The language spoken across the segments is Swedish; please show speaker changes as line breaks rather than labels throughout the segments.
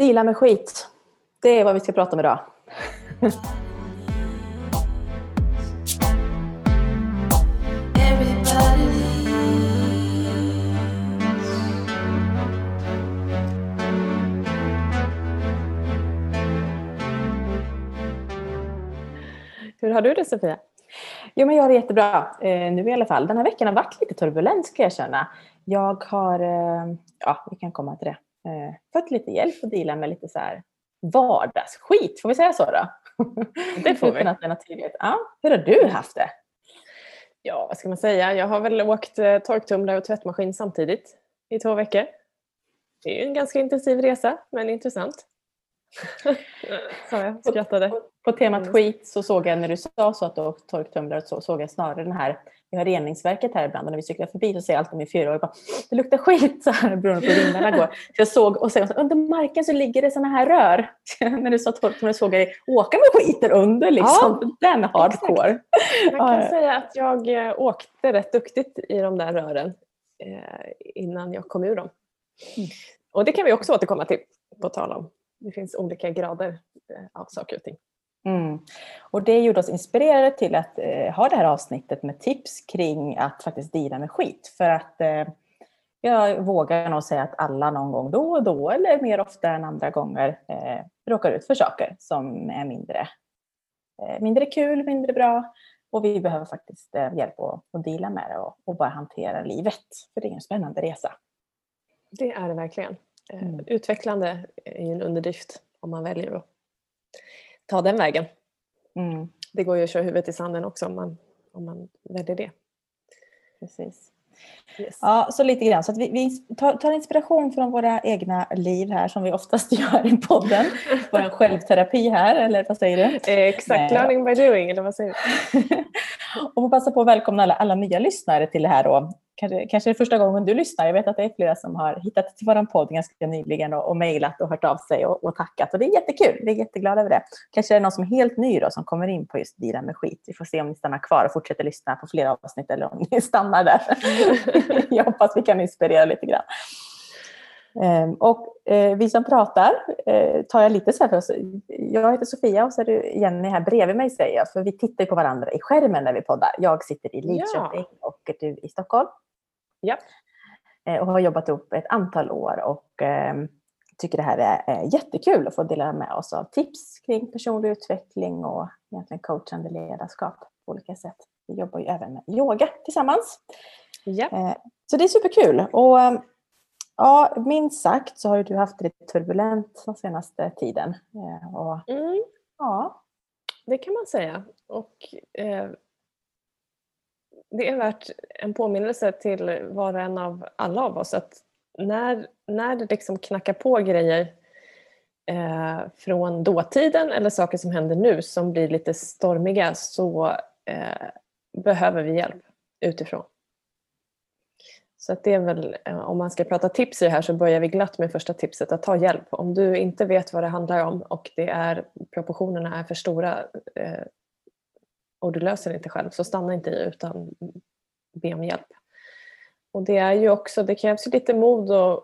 Deala med skit. Det är vad vi ska prata om idag.
Hur har du det Sofia?
Jo, men jag har det jättebra eh, nu i alla fall. Den här veckan har varit lite turbulent ska jag känna. Jag har, eh, ja vi kan komma till det, eh, fått lite hjälp att dela med lite så här vardagsskit, får vi säga så då?
Det får vi.
Tydligt. Ja, hur har du haft det?
Ja, vad ska man säga? Jag har väl åkt eh, torktumlare och tvättmaskin samtidigt i två veckor. Det är ju en ganska intensiv resa, men intressant. Sa jag, skrattade.
På, på temat
Mm.
skit så såg jag när du sa så att du åkt torktumlare så såg jag snarare den här, vi har reningsverket här ibland och när vi cyklar förbi så ser jag alltid min fyraåring bara det luktar skit så här beroende på hur vindarna går. Så jag såg och sen under marken så ligger det såna här rör. när du sa torktumlare såg jag dig åka med skiten under liksom. Den hardcore.
Jag kan
Ja.
säga att jag eh, åkte rätt duktigt i de där rören eh, innan jag kom ur dem.
Mm.
Och det kan vi också återkomma till, på tal om. Det finns olika grader eh, av saker och ting.
Mm. Och det gjorde oss inspirerade till att eh, ha det här avsnittet med tips kring att faktiskt deala med skit. För att eh, jag vågar nog säga att alla någon gång då och då eller mer ofta än andra gånger eh, råkar ut för saker som är mindre, eh, mindre kul, mindre bra. Och vi behöver faktiskt eh, hjälp att, att deala med det och, och bara hantera livet. För det är en spännande resa.
Det är det verkligen. Eh,
Mm.
Utvecklande är en underdrift om man väljer att ta den vägen.
Mm,
Det går ju att köra huvudet i sanden också om man, om man väljer det.
precis.
Yes.
Ja, så lite grann. Så att vi, vi tar, tar inspiration från våra egna liv här som vi oftast gör i podden. Vår självterapi här, eller vad säger du?
Eh, Exakt,
Nej.
learning by doing, eller vad säger du?
och får passa på att välkomna alla, alla nya lyssnare till det här. Då. Kanske, kanske det är första gången du lyssnar. Jag vet att det är flera som har hittat till vår podd ganska nyligen och, och mejlat och hört av sig och, och tackat. Och det är jättekul. Vi är jätteglada över det. Kanske är det någon som är helt ny då, som kommer in på just Dira med skit. Vi får se om ni stannar kvar och fortsätter lyssna på flera avsnitt eller om ni stannar där. jag hoppas vi kan inspirera lite grann. Ehm, och eh, vi som pratar eh, tar jag lite så här för oss. Jag heter Sofia och så är du Jenny här bredvid mig säger jag. För vi tittar på varandra i skärmen när vi poddar. Jag sitter i Lidköping och du i Stockholm.
Ja.
Eh, och har jobbat ihop ett antal år och eh, tycker det här är jättekul att få dela med oss av tips kring personlig utveckling och egentligen coachande ledarskap på olika sätt. Vi jobbar ju även med yoga tillsammans.
Ja.
Eh, Så det är superkul. Och eh, ja, minst sagt så har ju du haft det lite turbulent den senaste tiden. Eh, Och
Mm.
ja,
Det kan man säga. Och, det är värt en påminnelse till var och en av alla av oss att när, när det liksom knackar på grejer eh, från dåtiden eller saker som händer nu som blir lite stormiga så eh, behöver vi hjälp utifrån. Så att det är väl, eh, om man ska prata tips i det här så börjar vi glatt med första tipset att ta hjälp. Om du inte vet vad det handlar om och det är, proportionerna är för stora eh, och du löser det inte själv så stanna inte i utan be om hjälp. Och det är ju också, det krävs ju lite mod att,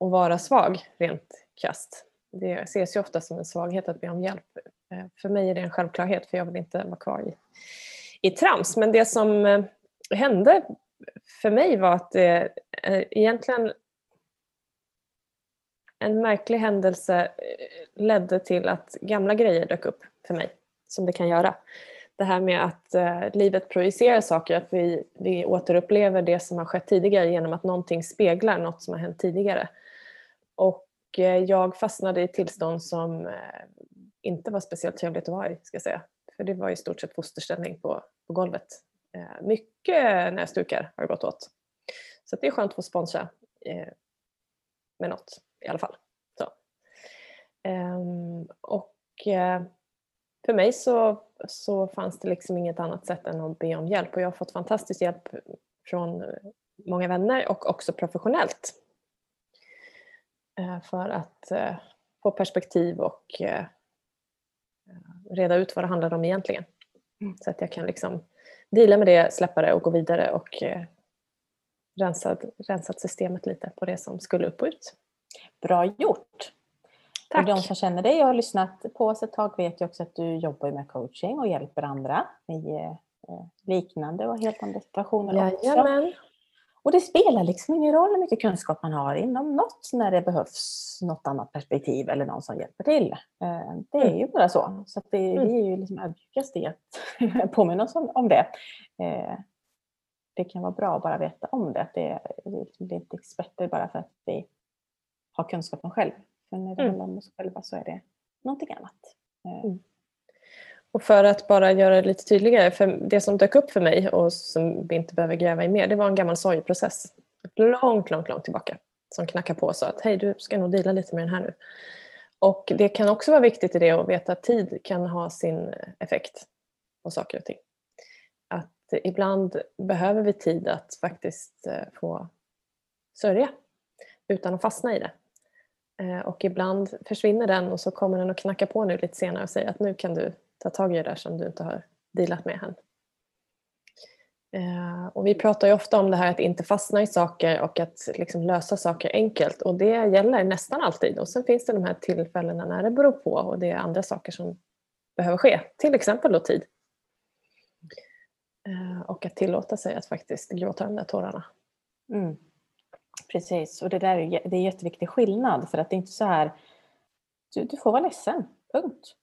att vara svag rent krasst. Det ses ju ofta som en svaghet att be om hjälp. Eh, för mig är det en självklarhet för jag vill inte vara kvar i, i trams. Men det som eh, hände för mig var att det egentligen en märklig händelse ledde till att gamla grejer dök upp för mig, som det kan göra. Det här med att eh, livet projicerar saker, att vi, vi återupplever det som har skett tidigare genom att någonting speglar något som har hänt tidigare. Och eh, jag fastnade i ett tillstånd som eh, inte var speciellt trevligt att vara i, ska jag säga. För det var i stort sett fosterställning på, på golvet. Eh, mycket näsdukar har det gått åt. Så att det är skönt att få sponsra eh, med något i alla fall. Så. Ehm, och eh, för mig så, så fanns det liksom inget annat sätt än att be om hjälp och jag har fått fantastisk hjälp från många vänner och också professionellt. Eh, för att eh, få perspektiv och eh, reda ut vad det handlar om egentligen.
Mm.
Så att jag kan liksom deala med det, släppa det och gå vidare och eh, rensat, rensat systemet lite på det som skulle upp och ut.
bra gjort. Tack. Och de som känner dig och har lyssnat på oss ett tag vet ju också att du jobbar med coaching och hjälper andra i eh, liknande och helt andra situationer Jajamän. också. Och det spelar liksom ingen roll hur mycket kunskap man har inom något när det behövs något annat perspektiv eller någon som hjälper till. Eh, det är mm. ju bara så. Så det, mm. vi är ju liksom ödmjukast i att påminna oss om, det. Eh, det kan vara bra att bara veta om det. det, det är inte experter bara för att vi har kunskapen själv. För när det mm. handlar om oss själva så är det någonting annat. Eh, mm.
Och för att bara göra det lite tydligare, för det som dök upp för mig och som vi inte behöver gräva i mer, det var en gammal sorgprocess. Långt, långt, långt tillbaka. Som knackade på och sa att hej, du ska nog dela lite med den här nu. Och det kan också vara viktigt i det att veta att tid kan ha sin effekt på saker och ting. Att ibland behöver vi tid att faktiskt eh, få sörja utan att fastna i det. Eh, och ibland försvinner den och så kommer den att knacka på nu lite senare och säger att nu kan du ta tag i det där som du inte har dealat med än. Eh, och vi pratar ju ofta om det här att inte fastna i saker och att liksom lösa saker enkelt och det gäller nästan alltid. Och sen finns det de här tillfällena när det beror på och det är andra saker som behöver ske. Till exempel då tid. Eh, och att tillåta sig att faktiskt gråta de där tårarna.
Mm. Precis, och det där är, det är en jätteviktig skillnad för att det är inte så här, du, du får vara ledsen, punkt.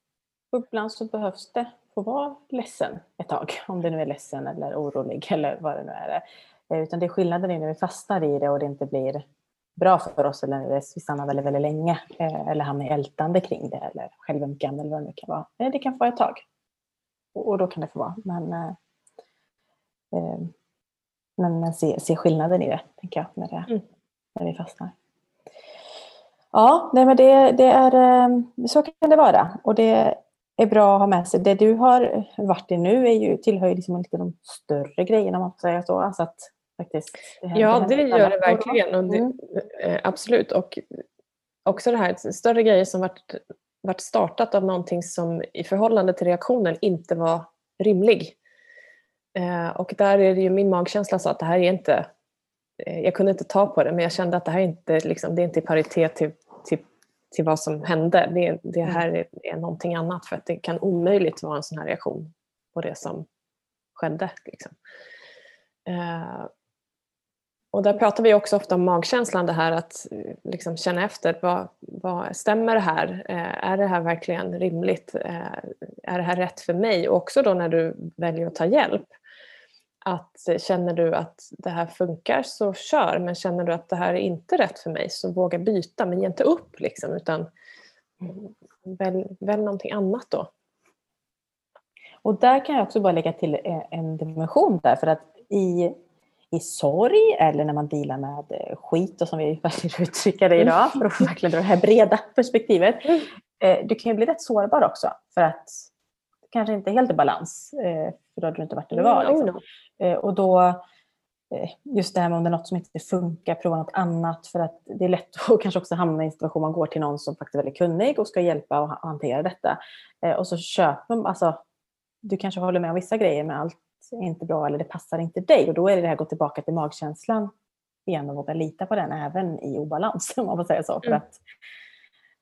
Och ibland så behövs det få vara ledsen ett tag, om det nu är ledsen eller orolig eller vad det nu är. Eh, utan det är skillnaden när vi fastnar i det och det inte blir bra för oss eller vi stannar väldigt, väldigt länge eh, eller hamnar i ältande kring det eller självömkan eller vad det nu kan vara. Eh, det kan få vara ett tag. Och då kan det få vara. Men, men, men se, se skillnaden i det, tänker jag, när, det, mm. när vi fastnar. Ja, nej men det, det är, så kan det vara. Och det är bra att ha med sig. Det du har varit i nu är ju, tillhör ju liksom lite de större grejerna om man får säga så. Alltså att faktiskt,
det ja, det gör det verkligen. Och det, mm. Eh, absolut. Och också det här, större grejer som varit, varit startat av någonting som i förhållande till reaktionen inte var rimlig. Eh, och där är det ju min magkänsla sa att det här är inte, eh, jag kunde inte ta på det men jag kände att det här är inte, liksom, det är inte i paritet till, till till vad som hände. Det, det mm. här är, är någonting annat för att det kan omöjligt vara en sån här reaktion på det som skedde. Liksom. Eh, och där pratar vi också ofta om magkänslan, det här att liksom känna efter. Vad, vad, stämmer det här? Eh, är det här verkligen rimligt? Eh, är det här rätt för mig? Och också då när du väljer att ta hjälp att eh, känner du att det här funkar så kör men känner du att det här är inte rätt för mig så våga byta men ge inte upp liksom utan välj, välj någonting annat då.
Och där kan jag också bara lägga till eh, en dimension där för att i, i sorg eller när man dealar med eh, skit och som vi verkligen uttrycker det idag för att verkligen dra det här breda perspektivet. Mm. Du kan ju bli rätt sårbar också för att kanske inte helt i balans. För då hade du inte varit där du var. Liksom. Eh, och då, eh, just det här med om det är något som inte funkar, prova något annat. För att det är lätt att kanske också hamna i en situation man går till någon som faktiskt är väldigt kunnig och ska hjälpa och hantera detta. Eh, och så köper man, alltså, du kanske håller med om vissa grejer men allt är inte bra eller det passar inte dig. Och då är det det här att gå tillbaka till magkänslan igen och våga lita på den även i obalans om man får säga så. För mm. att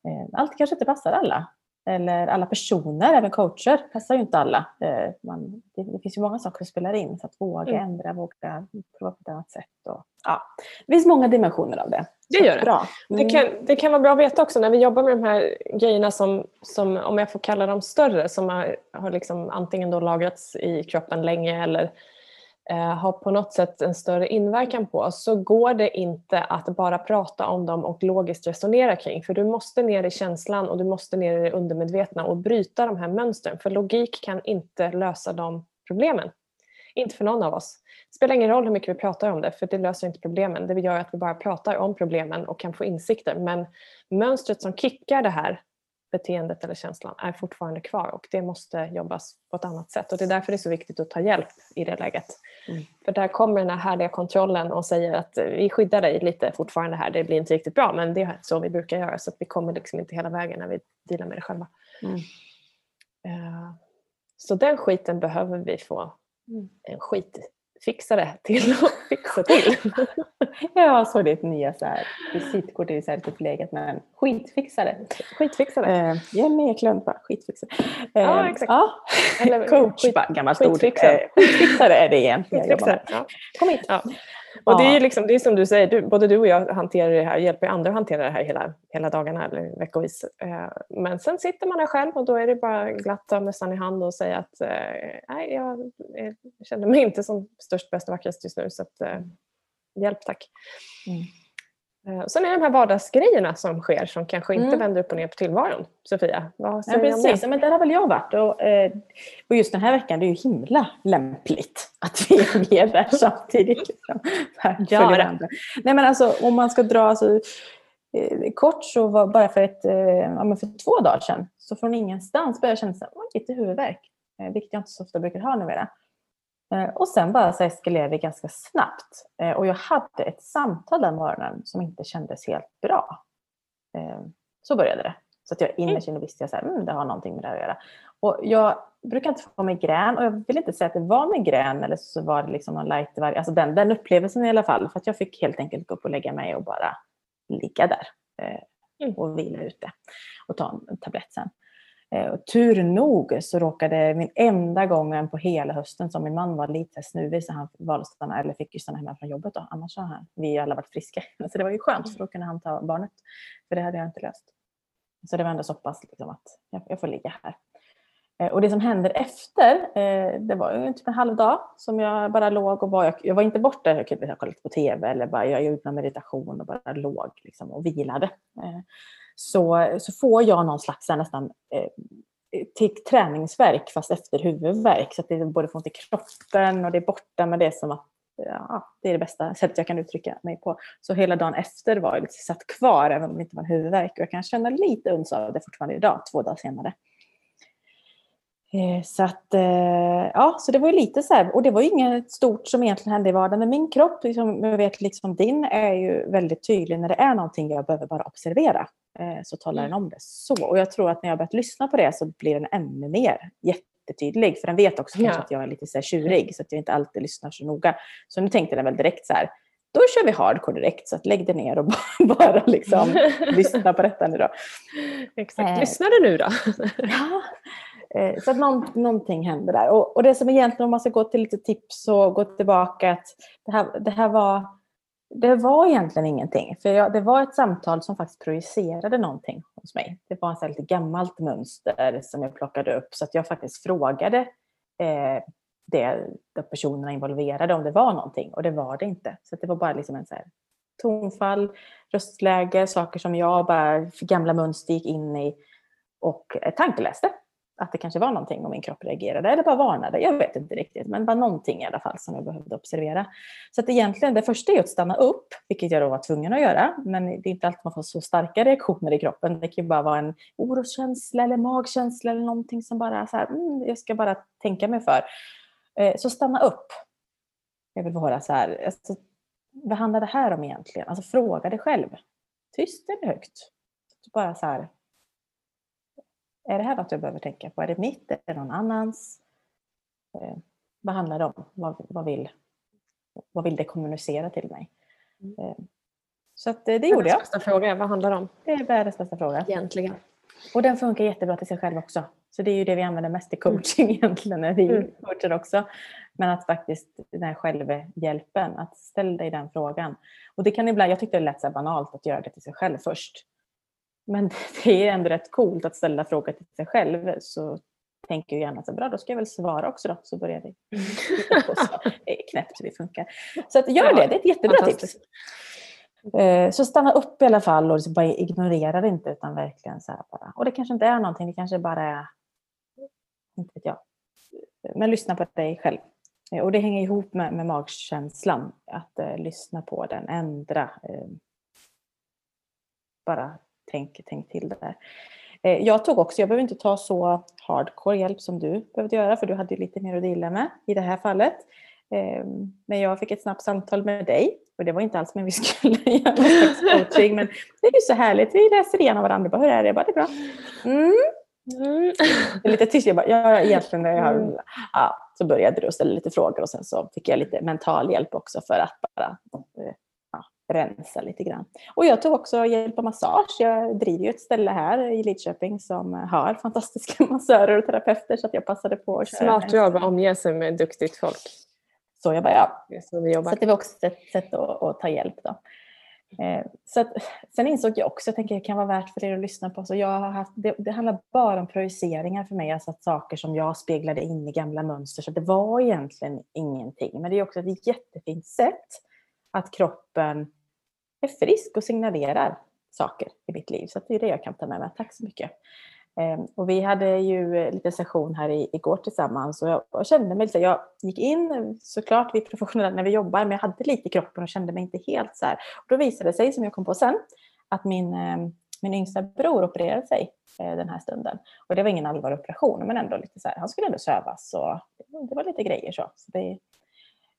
eh, allt kanske inte passar alla eller alla personer, även coacher, passar ju inte alla. Eh, man, det, det, finns ju många saker som spelar in, så att våga mm. ändra, våga prova på ett annat sätt. Och, ja. Det finns många dimensioner av det.
Det gör det. Bra. Mm. Det, kan, det kan vara bra att veta också när vi jobbar med de här grejerna som, som om jag får kalla dem större, som har, har liksom antingen då lagrats i kroppen länge eller Eh, har på något sätt en större inverkan på oss så går det inte att bara prata om dem och logiskt resonera kring. För du måste ner i känslan och du måste ner i det undermedvetna och bryta de här mönstren. För logik kan inte lösa de problemen. Inte för någon av oss. Det spelar ingen roll hur mycket vi pratar om det för det löser inte problemen. Det gör att vi bara pratar om problemen och kan få insikter. Men mönstret som kickar det här beteendet eller känslan är fortfarande kvar och det måste jobbas på ett annat sätt. Och det är därför det är så viktigt att ta hjälp i det läget. Mm. För där kommer den här härliga kontrollen och säger att vi skyddar dig lite fortfarande här, det blir inte riktigt bra men det är så vi brukar göra så att vi kommer liksom inte hela vägen när vi dealar med det själva. Mm. Uh, så den skiten behöver vi få mm. en skit skitfixare till att fixa till.
jag såg ditt nya så här, visitkort, det är så här lite förlegat, men skitfixare.
Skitfixare.
Eh, Jenny Eklund, bara skitfixare. Eh,
Ja, exakt.
Ja.
Eller
Coach,
skit-
bara gammalt ord. Eh, Skitfixare är det egentligen jag jobbar med.
Ja.
Kom hit.
Ja. Och det är liksom, det är som du säger, du, både du och jag hanterar det här, hjälper andra att hantera det här hela, hela dagarna eller veckovis. Eh, Men sen sitter man där själv och då är det bara glatt att ta mössan i hand och säga att eh, nej, jag känner mig inte som störst, bäst och vackrast just nu så att, eh, hjälp tack.
Mm.
Eh, Och sen är det de här vardagsgrejerna som sker som kanske inte
Mm.
vänder upp och ner på tillvaron. Sofia, vad
Ja,
säger om
precis. Ja, men där har väl jag varit. Och, eh, och just den här veckan, det är ju himla lämpligt att vi är med där samtidigt. Liksom.
Ja.
Nej, men alltså, om man ska dra alltså, eh, kort så var bara för, ett, ja, för två dagar sedan, så från ingenstans började jag känna så här, "Oj, lite huvudvärk. Vilket jag inte så ofta brukar ha numera. Eh, och sen bara så eskalerade det ganska snabbt. Eh, och jag hade ett samtal den morgonen som inte kändes helt bra. Eh, så började det. Så att jag innerst inne visste jag att mm, det har någonting med det här att göra. Och jag brukar inte få migrän och jag vill inte säga att det var migrän eller så var det liksom någon light alltså den, den upplevelsen i alla fall. För att jag fick helt enkelt gå upp och lägga mig och bara ligga där
Mm.
och vila ute och ta en tablett sen. Eh, och tur nog så råkade min enda gången på hela hösten som min man var lite snuvig så han valde att stanna, eller fick ju stanna hemma från jobbet då. Annars har han, vi alla varit friska. Så det var ju skönt för då kunde han ta barnet. För det hade jag inte löst. Så det var ändå så pass liksom att jag, jag får ligga här. Eh, och det som händer efter, eh, det var ju typ en halv dag som jag bara låg och var, jag, jag var inte borta, jag kunde kolla lite på tv eller bara jag gjorde någon meditation och bara låg liksom och vilade. Så, så får jag någon slags nästan eh, eh, till träningsverk fast efter huvudvärk. Så att det är både får ont i kroppen och det är borta men det är som att ja, det är det bästa sättet jag kan uttrycka mig på. Så hela dagen efter var jag liksom satt kvar även om det inte var en huvudvärk. Och jag kan känna lite uns av det fortfarande idag, två dagar senare. Eh, så att, eh, ja, så det var ju lite så här, och det var ju inget stort som egentligen hände i vardagen. Men min kropp, liksom, jag vet liksom din, är ju väldigt tydlig när det är någonting jag behöver bara observera eh, Så talar den om det så. Och jag tror att när jag börjat lyssna på det så blir den ännu mer jättetydlig. För den vet också
Ja.
att jag är lite så här tjurig så att jag inte alltid lyssnar så noga. Så nu tänkte den väl direkt så här, då kör vi hardcore direkt. Så att lägg dig ner och bara, bara liksom lyssna på detta nu då.
Exakt.
Eh.
Lyssnar du nu då?
Ja. Eh, Så att någon, någonting hände där. Och, och det som egentligen, om man ska gå till lite tips och gå tillbaka, att det här, det här var, det var egentligen ingenting. För jag, det var ett samtal som faktiskt projicerade någonting hos mig. Det var ett lite gammalt mönster som jag plockade upp. Så att jag faktiskt frågade eh, det, de personerna involverade om det var någonting. Och det var det inte. Så att det var bara liksom en så här tonfall, röstläge, saker som jag bara, gamla mönster gick in i och tankeläste att det kanske var någonting om min kropp reagerade eller bara varnade. Jag vet inte riktigt, men bara någonting i alla fall som jag behövde observera. Så att egentligen det första är att stanna upp, vilket jag då var tvungen att göra. Men det är inte alltid man får så starka reaktioner i kroppen. Det kan ju bara vara en oroskänsla eller magkänsla eller någonting som bara så här, mm, jag ska bara tänka mig för. Eh, så stanna upp. Jag vill vara så här, alltså, vad handlar det här om egentligen? Alltså fråga dig själv. Tyst eller högt? Bara så här, är det här något jag behöver tänka på? Är det mitt? Är det någon annans? Eh, vad handlar det om? Vad, vad, vill, vad vill det kommunicera till mig? Eh, så att, eh, det gjorde jag.
Bästa fråga, vad handlar det om
Det är världens bästa fråga.
egentligen?
Och den funkar jättebra till sig själv också. Så det är ju det vi använder mest i coaching egentligen när vi
Mm.
coachar också. Men att faktiskt den här självhjälpen, att ställa dig den frågan. Och det kan ibland, jag tyckte det lät så banalt att göra det till sig själv först. Men det är ändå rätt coolt att ställa frågor till sig själv. Så tänker jag gärna så bra, då ska jag väl svara också då. Så börjar vi. Det är knäppt hur det funkar. Så att gör det, det är ett jättebra tips. Eh, Så stanna upp i alla fall och liksom bara ignorera det inte utan verkligen så här bara. Och det kanske inte är någonting, det kanske bara är, inte vet jag. Men lyssna på dig själv. Eh, Och det hänger ihop med, med magkänslan, att eh, lyssna på den, ändra. Eh, bara tänk, tänk till det där. Eh, jag tog också, jag behöver inte ta så hardcore hjälp som du behövde göra, för du hade lite mer att dela med i det här fallet. Eh, men jag fick ett snabbt samtal med dig och det var inte alls men vi skulle göra coaching. Men det är ju så härligt, vi läser igenom varandra. Bara, Hur är det? Jag Bara, det är bra. Mm.
Mm.
lite tyst. Jag bara, ja, egentligen, jag har,
Mm.
ja, så började du ställa lite frågor och sen så fick jag lite mental hjälp också för att bara eh, rensa lite grann. Och jag tog också hjälp av massage. Jag driver ju ett ställe här i Lidköping som har fantastiska massörer och terapeuter så att jag passade på att köra.
Smart jobb att omge sig med duktigt folk.
Så jag bara, ja,
så vi jobbar.
Så det var också ett sätt att, att ta hjälp. Då. Eh, så att, sen insåg jag också, jag tänker det kan vara värt för er att lyssna på, så jag har haft, det, det handlar bara om projiceringar för mig, alltså att saker som jag speglade in i gamla mönster, så det var egentligen ingenting. Men det är också ett jättefint sätt att kroppen är frisk och signalerar saker i mitt liv. Så det är det jag kan ta med mig. Tack så mycket. Ehm, och vi hade ju lite session här igår tillsammans och jag, kände mig lite, jag gick in, såklart vi är professionella när vi jobbar, men jag hade lite i kroppen och kände mig inte helt så här. Och då visade det sig, som jag kom på sen, att min, ehm, min yngsta bror opererade sig eh, den här stunden. Och det var ingen allvarlig operation, men ändå lite så här, han skulle ändå sövas och det var lite grejer så. så det,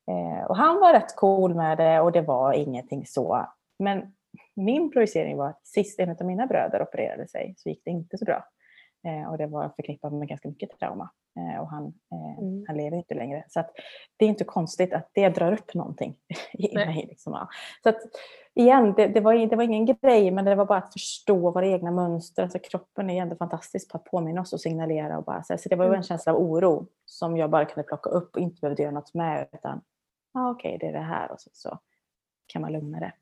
eh, och han var rätt cool med det och det var ingenting så. Men min projicering var att sist en av mina bröder opererade sig så gick det inte så bra. Eh, och det var förknippat med ganska mycket trauma. Eh, och han, eh,
Mm.
han lever inte längre. Så det är inte konstigt att det drar upp någonting i
Nej.
mig. Liksom. ja. Så att, igen, det, det, var, det var ingen grej, men det var bara att förstå våra egna mönster. Alltså, kroppen är ju ändå fantastisk på att påminna oss och signalera. Och bara, så, här, så det var ju
Mm.
en känsla av oro som jag bara kunde plocka upp och inte behövde göra något med. Utan, ah, okej, det är det här. Och så, så kan man lugna det.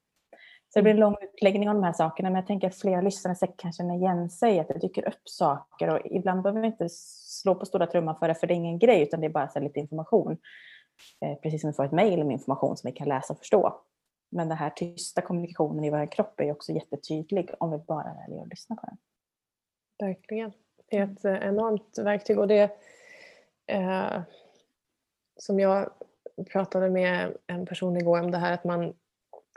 Så det blir en lång utläggning om de här sakerna, men jag tänker att flera lyssnare säkert kan känna igen sig, att det dyker upp saker och ibland behöver vi inte slå på stora trumman för det, för det är ingen grej, utan det är bara så lite information. Eh, precis som vi får ett mejl med information som vi kan läsa och förstå. Men den här tysta kommunikationen i vår kropp är också jättetydlig om vi bara väljer att lyssna på den.
Verkligen. Det är ett eh, enormt verktyg och det eh, som jag pratade med en person igår om det här att man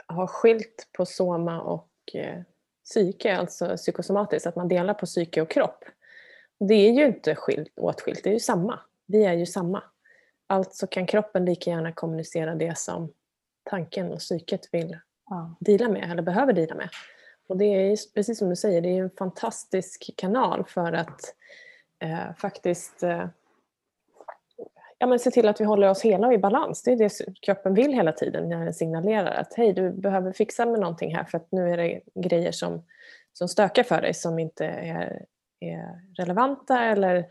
har skilt på soma och eh, psyke, alltså psykosomatiskt, att man delar på psyke och kropp. Det är ju inte skilt, åtskilt, det är ju samma. Vi är ju samma. Alltså kan kroppen lika gärna kommunicera det som tanken och psyket vill
Ja.
deala med eller behöver deala med. Och det är precis som du säger, det är en fantastisk kanal för att eh, faktiskt eh, ja, men se till att vi håller oss hela och i balans. Det är det kroppen vill hela tiden när den signalerar att hej, du behöver fixa med någonting här för att nu är det grejer som, som stökar för dig som inte är, är relevanta eller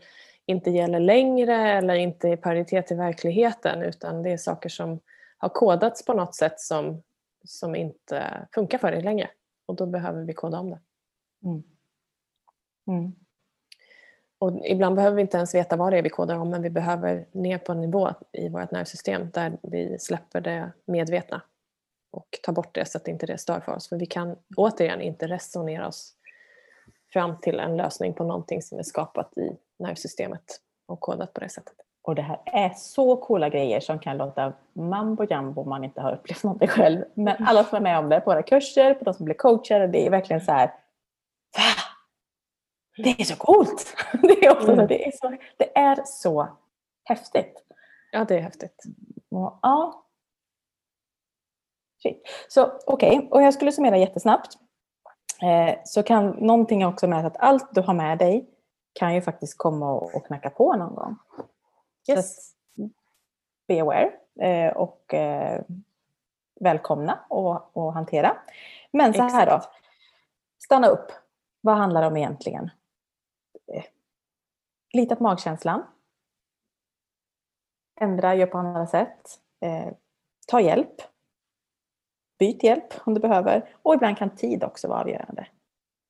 inte gäller längre eller inte är paritet i verkligheten utan det är saker som har kodats på något sätt som, som inte funkar för dig längre. Och då behöver vi koda om det.
Mm. Mm.
Och ibland behöver vi inte ens veta vad det är vi kodar om men vi behöver ner på en nivå i vårt nervsystem där vi släpper det medvetna och tar bort det så att inte det stör för oss. För vi kan återigen inte resonera oss fram till en lösning på någonting som är skapat i nervsystemet och kodat på det sättet.
Och det här är så coola grejer som kan låta mambo jambo om man inte har upplevt någonting själv. Men alla som är med om det på våra kurser, på de som blir coachade, det är verkligen så här. Va? Det är så coolt! Det är, också
Mm.
så, det är, så, det är så häftigt.
Ja, det är häftigt.
Och, ja. Shit. Så okej, och jag skulle summera jättesnabbt. Eh, så kan någonting också med att allt du har med dig kan ju faktiskt komma och, och knacka på någon gång.
Yes.
Så att, be aware eh, och eh, välkomna och, och hantera. Men så här då. Stanna upp. Vad handlar det om egentligen? Eh, Lita på magkänslan. Ändra, gör på andra sätt. Eh, ta hjälp. Byt hjälp om du behöver. Och ibland kan tid också vara avgörande.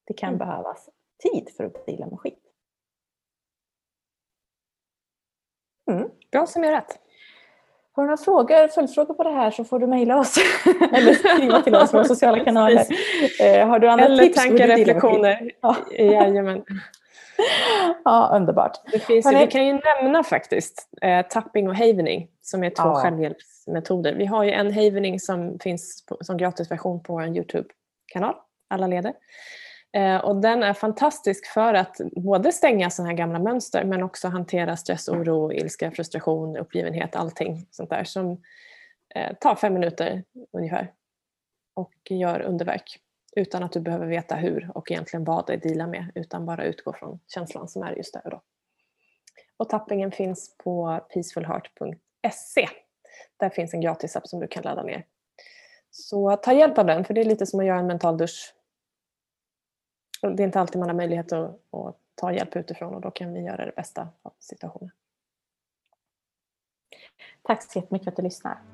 Det kan
Mm.
behövas tid för att deala med skit. Mm.
Bra summerat.
Har du några frågor, följdfrågor på det här så får du mejla oss. Eller skriva till oss på våra sociala kanaler. Eh, har du andra
Eller
tips? hur
tankar, reflektioner.
Ja.
Jajamän.
Ja, underbart.
Det finns,
Hörrni-
vi kan ju nämna faktiskt eh, tapping och havening som är två
Ja.
självhjälpsmetoder. Vi har ju en havening som finns på, som gratisversion på vår Youtube-kanal, alla leder. Eh, och den är fantastisk för att både stänga sådana här gamla mönster men också hantera stress, oro, ilska, frustration, uppgivenhet, allting sånt där som eh, tar fem minuter ungefär och gör underverk. Utan att du behöver veta hur och egentligen vad det dealar med utan bara utgå från känslan som är just där och då. Och tappingen finns på peacefulheart.se. Där finns en gratisapp som du kan ladda ner. Så ta hjälp av den för det är lite som att göra en mental dusch. Det är inte alltid man har möjlighet att, att ta hjälp utifrån och då kan vi göra det bästa av situationen.
Tack så jättemycket för att du lyssnar.